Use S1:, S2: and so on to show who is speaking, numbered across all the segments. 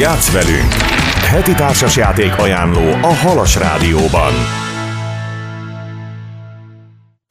S1: Játsz velünk! Heti társasjáték ajánló a Halas Rádióban.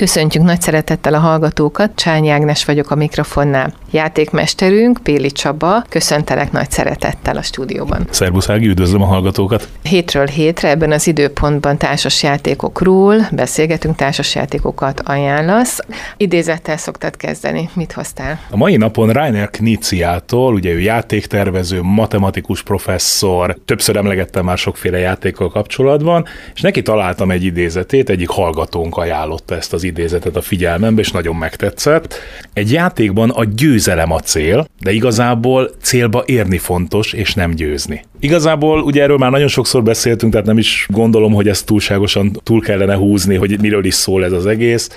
S2: Köszöntjük nagy szeretettel a hallgatókat, Csányi Ágnes vagyok a mikrofonnál. Játékmesterünk, Péli Csaba, köszöntelek nagy szeretettel a stúdióban.
S3: Szerbusz Ági, üdvözlöm a hallgatókat!
S2: Hétről hétre ebben az időpontban társasjátékokról beszélgetünk, társasjátékokat ajánlasz. Idézettel szoktad kezdeni. Mit hoztál?
S3: A mai napon Rainer Kniziától, ugye ő játéktervező, matematikus professzor, többször emlegettem már sokféle játékkal kapcsolatban, és neki találtam egy idézetét, egyik hallgatónk ajánlotta ezt az idézetet a figyelmembe, és nagyon megtetszett. Egy játékban a győzelem a cél, de igazából célba érni fontos, és nem győzni. Igazából ugye erről már nagyon sokszor beszéltünk, tehát nem is gondolom, hogy ezt túlságosan túl kellene húzni, hogy miről is szól ez az egész.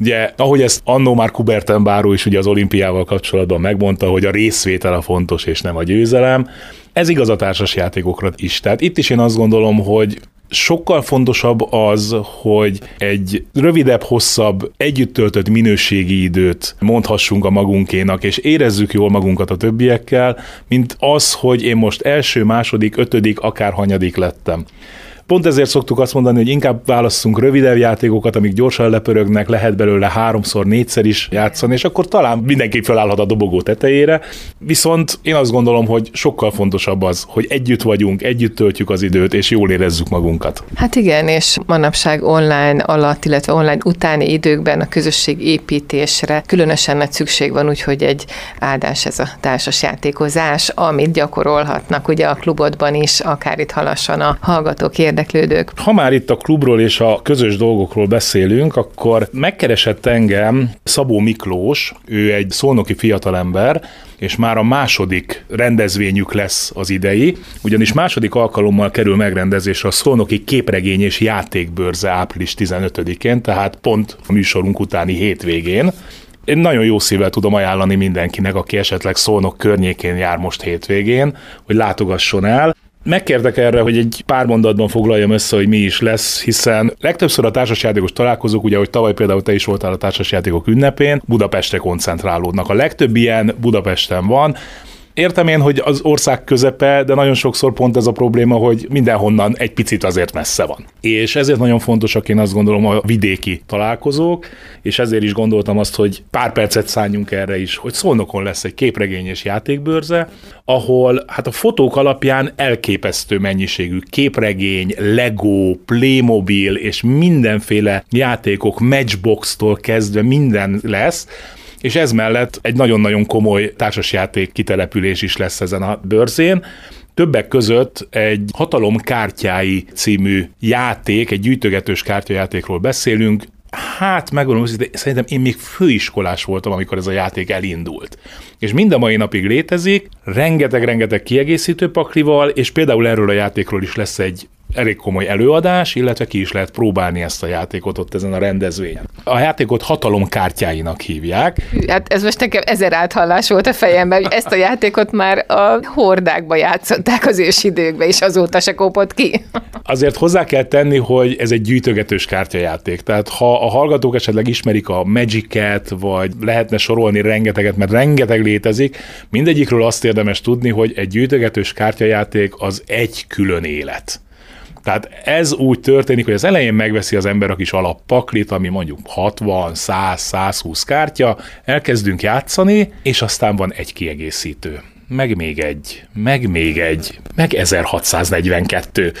S3: Ugye, ahogy ezt annó már Kubertenbáró is ugye az olimpiával kapcsolatban megmondta, hogy a részvétel a fontos, és nem a győzelem, ez igaz a társas játékokra is. Tehát itt is én azt gondolom, hogy sokkal fontosabb az, hogy egy rövidebb, hosszabb, együtt töltött minőségi időt mondhassunk a magunkénak, és érezzük jól magunkat a többiekkel, mint az, hogy én most első, második, ötödik, akár hanyadik lettem. Pont ezért szoktuk azt mondani, hogy inkább válasszunk rövidebb játékokat, amik gyorsan lepörögnek, lehet belőle háromszor, négyszer is játszani, és akkor talán mindenki felállhat a dobogó tetejére. Viszont én azt gondolom, hogy sokkal fontosabb az, hogy együtt vagyunk, együtt töltjük az időt, és jól érezzük magunkat.
S2: Hát igen, és manapság online alatt, illetve online utáni időkben a közösség építésre különösen nagy szükség van, úgyhogy egy áldás ez a társas játékozás, amit gyakorolhatnak ugye a klubodban is, akár itt halassan a hallgatók érdeklődők.
S3: Ha már itt a klubról és a közös dolgokról beszélünk, akkor megkeresett engem Szabó Miklós, ő egy szolnoki fiatalember, és már a második rendezvényük lesz az idei, ugyanis második alkalommal kerül megrendezésre a Szolnoki képregény és játékbőrze április 15-én, tehát pont a műsorunk utáni hétvégén. Én nagyon jó szívvel tudom ajánlani mindenkinek, aki esetleg Szolnok környékén jár most hétvégén, hogy látogasson el. Megkértek erre, hogy egy pár mondatban foglaljam össze, hogy mi is lesz, hiszen legtöbbször a társasjátékos találkozók, ugye, hogy tavaly például te is voltál a társasjátékok ünnepén, Budapestre koncentrálódnak. A legtöbb ilyen Budapesten van, Értem én, hogy az ország közepe, de nagyon sokszor pont ez a probléma, hogy mindenhonnan egy picit azért messze van. És ezért nagyon fontosak én azt gondolom a vidéki találkozók, és ezért is gondoltam azt, hogy pár percet szálljunk erre is, hogy Szolnokon lesz egy képregényes játékbőrze, ahol hát a fotók alapján elképesztő mennyiségű képregény, Lego, Playmobil és mindenféle játékok, Matchbox-tól kezdve minden lesz, és ez mellett egy nagyon-nagyon komoly társasjáték kitelepülés is lesz ezen a bőrzén. Többek között egy Hatalom kártyái című játék, egy gyűjtögetős kártyajátékról beszélünk, Hát megmondom, hogy szerintem én még főiskolás voltam, amikor ez a játék elindult. És mind a mai napig létezik, rengeteg-rengeteg kiegészítő paklival, és például erről a játékról is lesz egy elég komoly előadás, illetve ki is lehet próbálni ezt a játékot ott ezen a rendezvényen. A játékot hatalomkártyáinak hívják.
S2: Hát ez most nekem ezer áthallás volt a fejemben, hogy ezt a játékot már a hordákba játszották az ősidőkben, és azóta se kopott ki.
S3: Azért hozzá kell tenni, hogy ez egy gyűjtögetős kártyajáték. Tehát ha a hallgatók esetleg ismerik a Magic-et, vagy lehetne sorolni rengeteget, mert rengeteg létezik, mindegyikről azt érdemes tudni, hogy egy gyűjtögetős kártyajáték az egy külön élet. Tehát ez úgy történik, hogy az elején megveszi az ember a kis alappaklit, ami mondjuk 60, 100, 120 kártya, elkezdünk játszani, és aztán van egy kiegészítő meg még egy, meg még egy, meg 1642,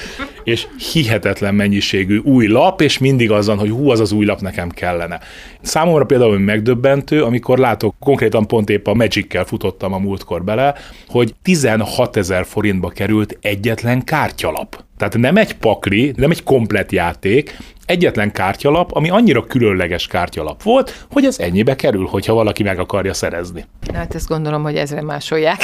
S3: és hihetetlen mennyiségű új lap, és mindig azon, hogy hú, az az új lap nekem kellene. Számomra például megdöbbentő, amikor látok, konkrétan pont épp a Magic-kel futottam a múltkor bele, hogy 16 ezer forintba került egyetlen kártyalap. Tehát nem egy pakli, nem egy komplet játék, egyetlen kártyalap, ami annyira különleges kártyalap volt, hogy ez ennyibe kerül, hogyha valaki meg akarja szerezni.
S2: Hát ezt gondolom, hogy ezre másolják.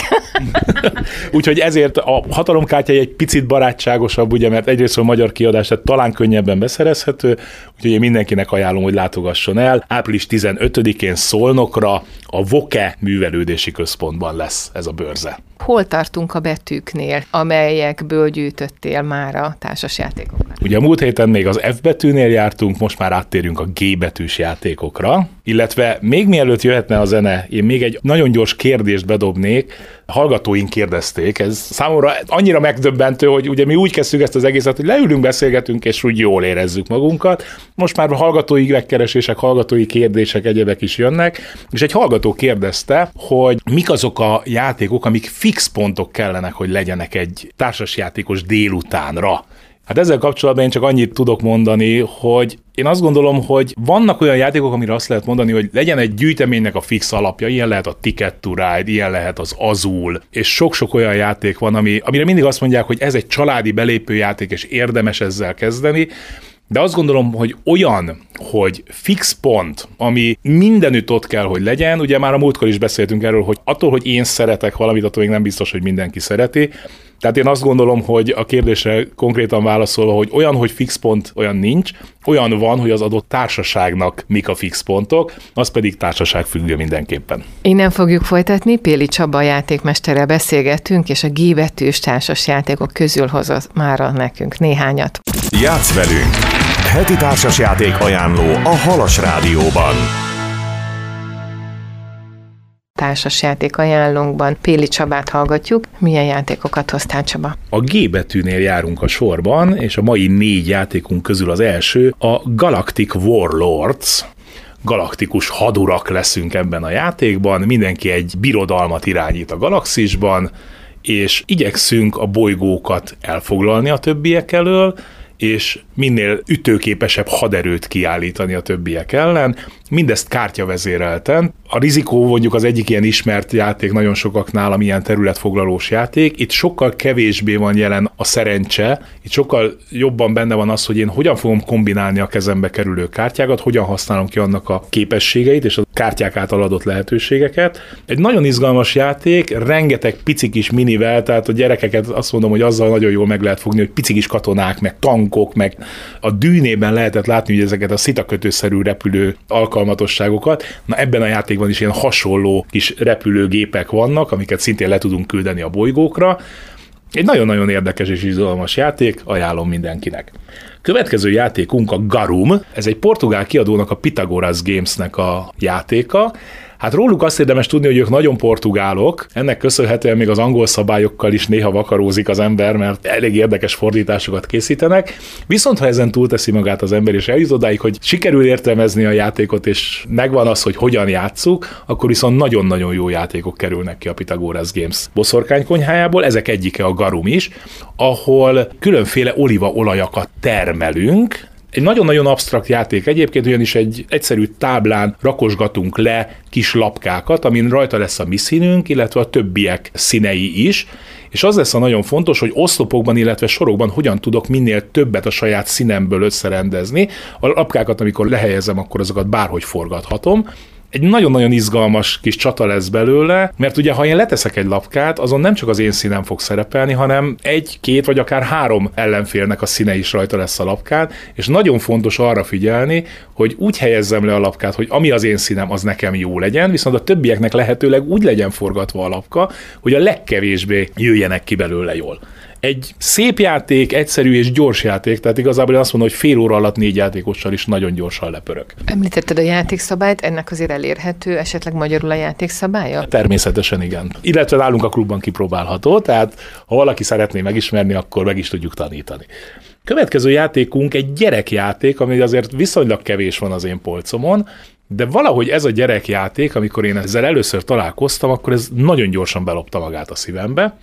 S3: Úgyhogy ezért a hatalomkártya egy picit barátságosabb, ugye, mert egyrészt a magyar kiadás, tehát talán könnyebben beszerezhető, úgyhogy én mindenkinek ajánlom, hogy látogasson el. Április 15-én Szolnokra a Voke művelődési központban lesz ez a bőrze.
S2: Hol tartunk a betűknél, amelyekből gyűjtöttél már a társasjátékokat?
S3: Ugye a múlt héten még az F betűnél jártunk, most már áttérünk a G betűs játékokra, illetve még mielőtt jöhetne a zene, én még egy nagyon gyors kérdést bedobnék, hallgatóink kérdezték, ez számomra annyira megdöbbentő, hogy ugye mi úgy kezdtük ezt az egészet, hogy leülünk, beszélgetünk, és úgy jól érezzük magunkat. Most már hallgatói megkeresések, hallgatói kérdések, egyebek is jönnek, és egy hallgató kérdezte, hogy mik azok a játékok, amik fix pontok kellenek, hogy legyenek egy társasjátékos délutánra. Hát ezzel kapcsolatban én csak annyit tudok mondani, hogy én azt gondolom, hogy vannak olyan játékok, amire azt lehet mondani, hogy legyen egy gyűjteménynek a fix alapja, ilyen lehet a Ticket to Ride, ilyen lehet az Azul, és sok-sok olyan játék van, ami, amire mindig azt mondják, hogy ez egy családi belépő játék, és érdemes ezzel kezdeni, de azt gondolom, hogy olyan, hogy fix pont, ami mindenütt ott kell, hogy legyen, ugye már a múltkor is beszéltünk erről, hogy attól, hogy én szeretek valamit, attól még nem biztos, hogy mindenki szereti, tehát én azt gondolom, hogy a kérdésre konkrétan válaszolva, hogy olyan, hogy fix pont, olyan nincs, olyan van, hogy az adott társaságnak mik a fix pontok, az pedig társaság függő mindenképpen.
S2: Innen fogjuk folytatni, Péli Csaba játékmesterrel beszélgetünk, és a G betűs társas játékok közül hozott már nekünk néhányat.
S1: Játsz velünk! Heti társasjáték ajánló a Halas Rádióban
S2: társasjáték ajánlónkban Péli Csabát hallgatjuk. Milyen játékokat hoztál Csaba?
S3: A G betűnél járunk a sorban, és a mai négy játékunk közül az első a Galactic Warlords, galaktikus hadurak leszünk ebben a játékban, mindenki egy birodalmat irányít a galaxisban, és igyekszünk a bolygókat elfoglalni a többiek elől, és minél ütőképesebb haderőt kiállítani a többiek ellen, mindezt kártyavezérelten. A rizikó mondjuk az egyik ilyen ismert játék nagyon sokaknál, ami ilyen területfoglalós játék. Itt sokkal kevésbé van jelen a szerencse, itt sokkal jobban benne van az, hogy én hogyan fogom kombinálni a kezembe kerülő kártyákat, hogyan használom ki annak a képességeit és a kártyák által adott lehetőségeket. Egy nagyon izgalmas játék, rengeteg pici kis minivel, tehát a gyerekeket azt mondom, hogy azzal nagyon jól meg lehet fogni, hogy pici kis katonák, meg tankok, meg a dűnében lehetett látni, hogy ezeket a szitakötőszerű repülő alkalmatosságokat. Na ebben a játékban is ilyen hasonló kis repülőgépek vannak, amiket szintén le tudunk küldeni a bolygókra. Egy nagyon-nagyon érdekes és izgalmas játék, ajánlom mindenkinek. Következő játékunk a Garum, ez egy portugál kiadónak a Pythagoras Gamesnek a játéka, Hát róluk azt érdemes tudni, hogy ők nagyon portugálok, ennek köszönhetően még az angol szabályokkal is néha vakarózik az ember, mert elég érdekes fordításokat készítenek. Viszont ha ezen túlteszi magát az ember, és eljut odáig, hogy sikerül értelmezni a játékot, és megvan az, hogy hogyan játsszuk, akkor viszont nagyon-nagyon jó játékok kerülnek ki a Pythagoras Games boszorkánykonyhájából, ezek egyike a Garum is, ahol különféle olívaolajakat termelünk, egy nagyon-nagyon absztrakt játék egyébként, ugyanis egy egyszerű táblán rakosgatunk le kis lapkákat, amin rajta lesz a mi színünk, illetve a többiek színei is, és az lesz a nagyon fontos, hogy oszlopokban, illetve sorokban hogyan tudok minél többet a saját színemből összerendezni. A lapkákat, amikor lehelyezem, akkor azokat bárhogy forgathatom, egy nagyon-nagyon izgalmas kis csata lesz belőle, mert ugye ha én leteszek egy lapkát, azon nem csak az én színem fog szerepelni, hanem egy, két vagy akár három ellenfélnek a színe is rajta lesz a lapkán, és nagyon fontos arra figyelni, hogy úgy helyezzem le a lapkát, hogy ami az én színem, az nekem jó legyen, viszont a többieknek lehetőleg úgy legyen forgatva a lapka, hogy a legkevésbé jöjjenek ki belőle jól egy szép játék, egyszerű és gyors játék, tehát igazából én azt mondom, hogy fél óra alatt négy játékossal is nagyon gyorsan lepörög.
S2: Említetted a játékszabályt, ennek azért elérhető esetleg magyarul a játékszabálya?
S3: Természetesen igen. Illetve nálunk a klubban kipróbálható, tehát ha valaki szeretné megismerni, akkor meg is tudjuk tanítani. Következő játékunk egy gyerekjáték, ami azért viszonylag kevés van az én polcomon, de valahogy ez a gyerekjáték, amikor én ezzel először találkoztam, akkor ez nagyon gyorsan belopta magát a szívembe.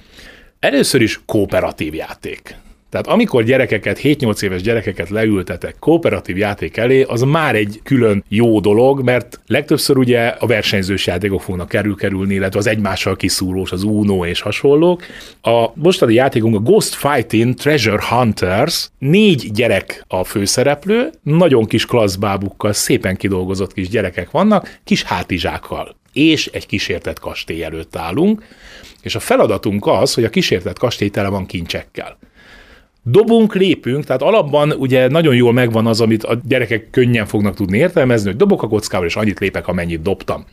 S3: Először is kooperatív játék. Tehát amikor gyerekeket, 7-8 éves gyerekeket leültetek kooperatív játék elé, az már egy külön jó dolog, mert legtöbbször ugye a versenyzős játékok fognak kerül-kerülni, illetve az egymással kiszúrós, az Uno és hasonlók. A mostani játékunk a Ghost Fighting Treasure Hunters, négy gyerek a főszereplő, nagyon kis klasszbábukkal, szépen kidolgozott kis gyerekek vannak, kis hátizsákkal és egy kísértett kastély előtt állunk, és a feladatunk az, hogy a kísértett kastély tele van kincsekkel. Dobunk, lépünk, tehát alapban ugye nagyon jól megvan az, amit a gyerekek könnyen fognak tudni értelmezni, hogy dobok a kockával, és annyit lépek, amennyit dobtam.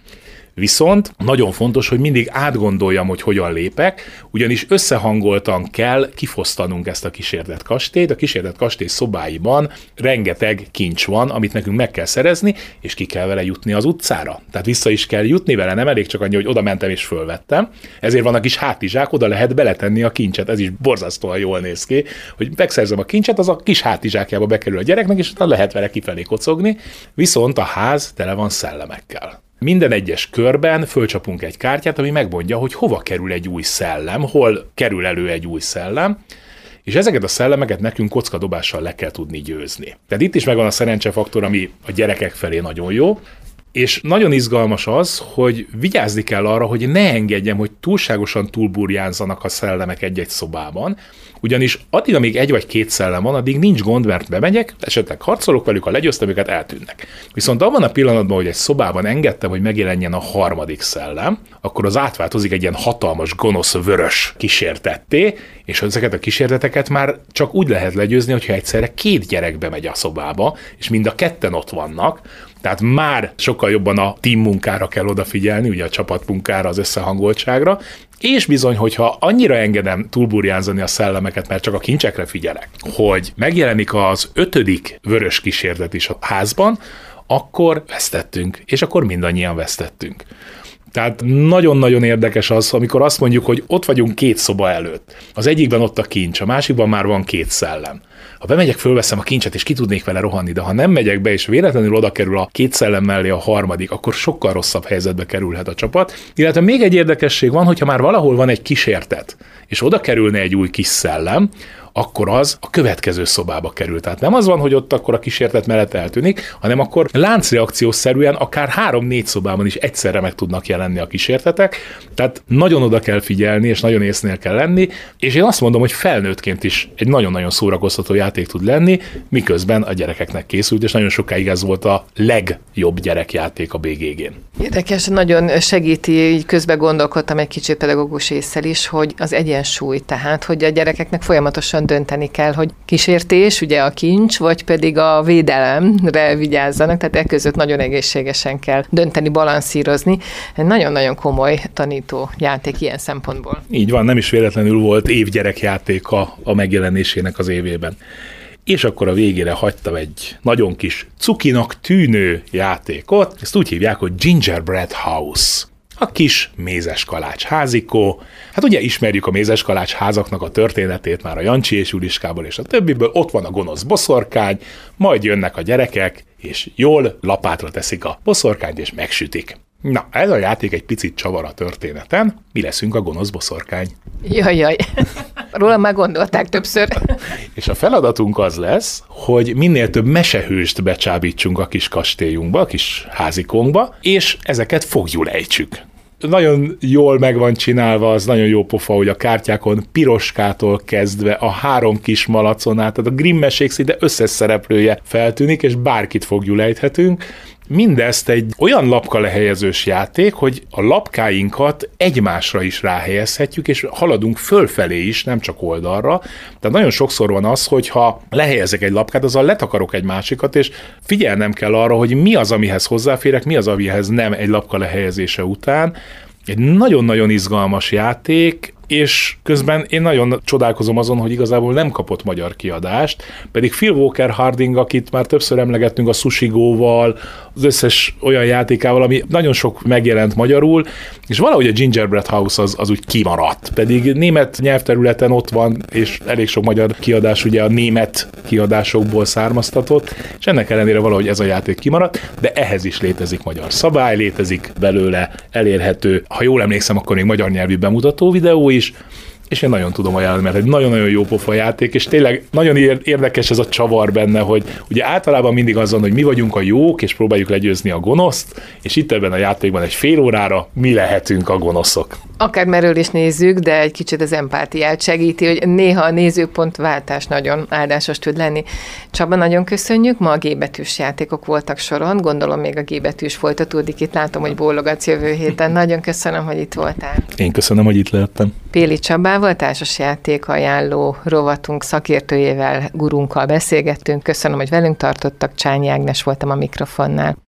S3: Viszont nagyon fontos, hogy mindig átgondoljam, hogy hogyan lépek, ugyanis összehangoltan kell kifosztanunk ezt a kísérlet kastélyt. A kísérlet kastély szobáiban rengeteg kincs van, amit nekünk meg kell szerezni, és ki kell vele jutni az utcára. Tehát vissza is kell jutni vele, nem elég csak annyi, hogy oda mentem és fölvettem. Ezért van a kis hátizsák, oda lehet beletenni a kincset. Ez is borzasztóan jól néz ki, hogy megszerzem a kincset, az a kis hátizsákjába bekerül a gyereknek, és utána lehet vele kifelé kocogni. Viszont a ház tele van szellemekkel. Minden egyes körben fölcsapunk egy kártyát, ami megmondja, hogy hova kerül egy új szellem, hol kerül elő egy új szellem, és ezeket a szellemeket nekünk kockadobással le kell tudni győzni. Tehát itt is megvan a szerencsefaktor, ami a gyerekek felé nagyon jó, és nagyon izgalmas az, hogy vigyázni kell arra, hogy ne engedjem, hogy túlságosan túlburjánzanak a szellemek egy-egy szobában, ugyanis addig, amíg egy vagy két szellem van, addig nincs gond, mert bemegyek, esetleg harcolok velük, ha legyőztem őket, eltűnnek. Viszont abban a pillanatban, hogy egy szobában engedtem, hogy megjelenjen a harmadik szellem, akkor az átváltozik egy ilyen hatalmas, gonosz, vörös kísértetté, és ezeket a kísérleteket már csak úgy lehet legyőzni, hogyha egyszerre két gyerek bemegy a szobába, és mind a ketten ott vannak, tehát már sokkal jobban a team munkára kell odafigyelni, ugye a csapatmunkára, az összehangoltságra, és bizony, hogyha annyira engedem túlburjánzani a szellemeket, mert csak a kincsekre figyelek, hogy megjelenik az ötödik vörös kísérlet is a házban, akkor vesztettünk, és akkor mindannyian vesztettünk. Tehát nagyon-nagyon érdekes az, amikor azt mondjuk, hogy ott vagyunk két szoba előtt. Az egyikben ott a kincs, a másikban már van két szellem. Ha bemegyek, fölveszem a kincset, és ki tudnék vele rohanni, de ha nem megyek be, és véletlenül oda kerül a két szellem mellé a harmadik, akkor sokkal rosszabb helyzetbe kerülhet a csapat. Illetve még egy érdekesség van, hogyha már valahol van egy kísértet, és oda kerülne egy új kis szellem, akkor az a következő szobába kerül. Tehát nem az van, hogy ott akkor a kísérlet mellett eltűnik, hanem akkor láncreakciószerűen akár három-négy szobában is egyszerre meg tudnak jelenni a kísértetek. Tehát nagyon oda kell figyelni, és nagyon észnél kell lenni, és én azt mondom, hogy felnőttként is egy nagyon-nagyon szórakoztató játék tud lenni, miközben a gyerekeknek készült, és nagyon sokáig ez volt a legjobb gyerekjáték a BGG-n.
S2: Érdekes, nagyon segíti, így közben gondolkodtam egy kicsit pedagógus észsel is, hogy az egyensúly, tehát, hogy a gyerekeknek folyamatosan dönteni kell, hogy kísértés, ugye a kincs, vagy pedig a védelemre vigyázzanak, tehát e között nagyon egészségesen kell dönteni, balanszírozni. Nagyon-nagyon komoly tanító játék ilyen szempontból.
S3: Így van, nem is véletlenül volt évgyerekjátéka a megjelenésének az évében. És akkor a végére hagytam egy nagyon kis cukinak tűnő játékot, ezt úgy hívják, hogy Gingerbread House a kis mézes kalács házikó. Hát ugye ismerjük a mézes kalács házaknak a történetét már a Jancsi és Juliskából és a többiből, ott van a gonosz boszorkány, majd jönnek a gyerekek, és jól lapátra teszik a boszorkányt, és megsütik. Na, ez a játék egy picit csavar a történeten. Mi leszünk a gonosz boszorkány?
S2: Jaj, jaj. Róla már gondolták többször.
S3: És a feladatunk az lesz, hogy minél több mesehőst becsábítsunk a kis kastélyunkba, a kis házikónkba, és ezeket fogjul ejtsük nagyon jól meg van csinálva, az nagyon jó pofa, hogy a kártyákon piroskától kezdve a három kis malacon át, tehát a Grimmesség szinte összes szereplője feltűnik, és bárkit fogjul ejthetünk, Mindezt egy olyan lapka lehelyezős játék, hogy a lapkáinkat egymásra is ráhelyezhetjük, és haladunk fölfelé is, nem csak oldalra. Tehát nagyon sokszor van az, hogy ha lehelyezek egy lapkát, azzal letakarok egy másikat, és figyelnem kell arra, hogy mi az, amihez hozzáférek, mi az, amihez nem egy lapka lehelyezése után. Egy nagyon-nagyon izgalmas játék, és közben én nagyon csodálkozom azon, hogy igazából nem kapott magyar kiadást, pedig Phil Walker Harding, akit már többször emlegettünk a Sushigóval, az összes olyan játékával, ami nagyon sok megjelent magyarul, és valahogy a Gingerbread House az, az úgy kimaradt, pedig német nyelvterületen ott van, és elég sok magyar kiadás ugye a német kiadásokból származtatott, és ennek ellenére valahogy ez a játék kimaradt, de ehhez is létezik magyar szabály, létezik belőle elérhető, ha jól emlékszem, akkor még magyar nyelvű bemutató videó is, és én nagyon tudom ajánlani, mert egy nagyon-nagyon jó pofa játék, és tényleg nagyon érdekes ez a csavar benne, hogy ugye általában mindig az van, hogy mi vagyunk a jók, és próbáljuk legyőzni a gonoszt, és itt ebben a játékban egy fél órára mi lehetünk a gonoszok.
S2: Akár merről is nézzük, de egy kicsit az empátiát segíti, hogy néha a nézőpontváltás nagyon áldásos tud lenni. Csaba, nagyon köszönjük, ma a G betűs játékok voltak soron, gondolom még a G betűs folytatódik, itt látom, hogy bólogatsz jövő héten. Nagyon köszönöm, hogy itt voltál.
S3: Én köszönöm, hogy itt lehettem.
S2: Péli Csabával, társasjáték ajánló rovatunk szakértőjével, gurunkkal beszélgettünk. Köszönöm, hogy velünk tartottak. Csányi Ágnes voltam a mikrofonnál.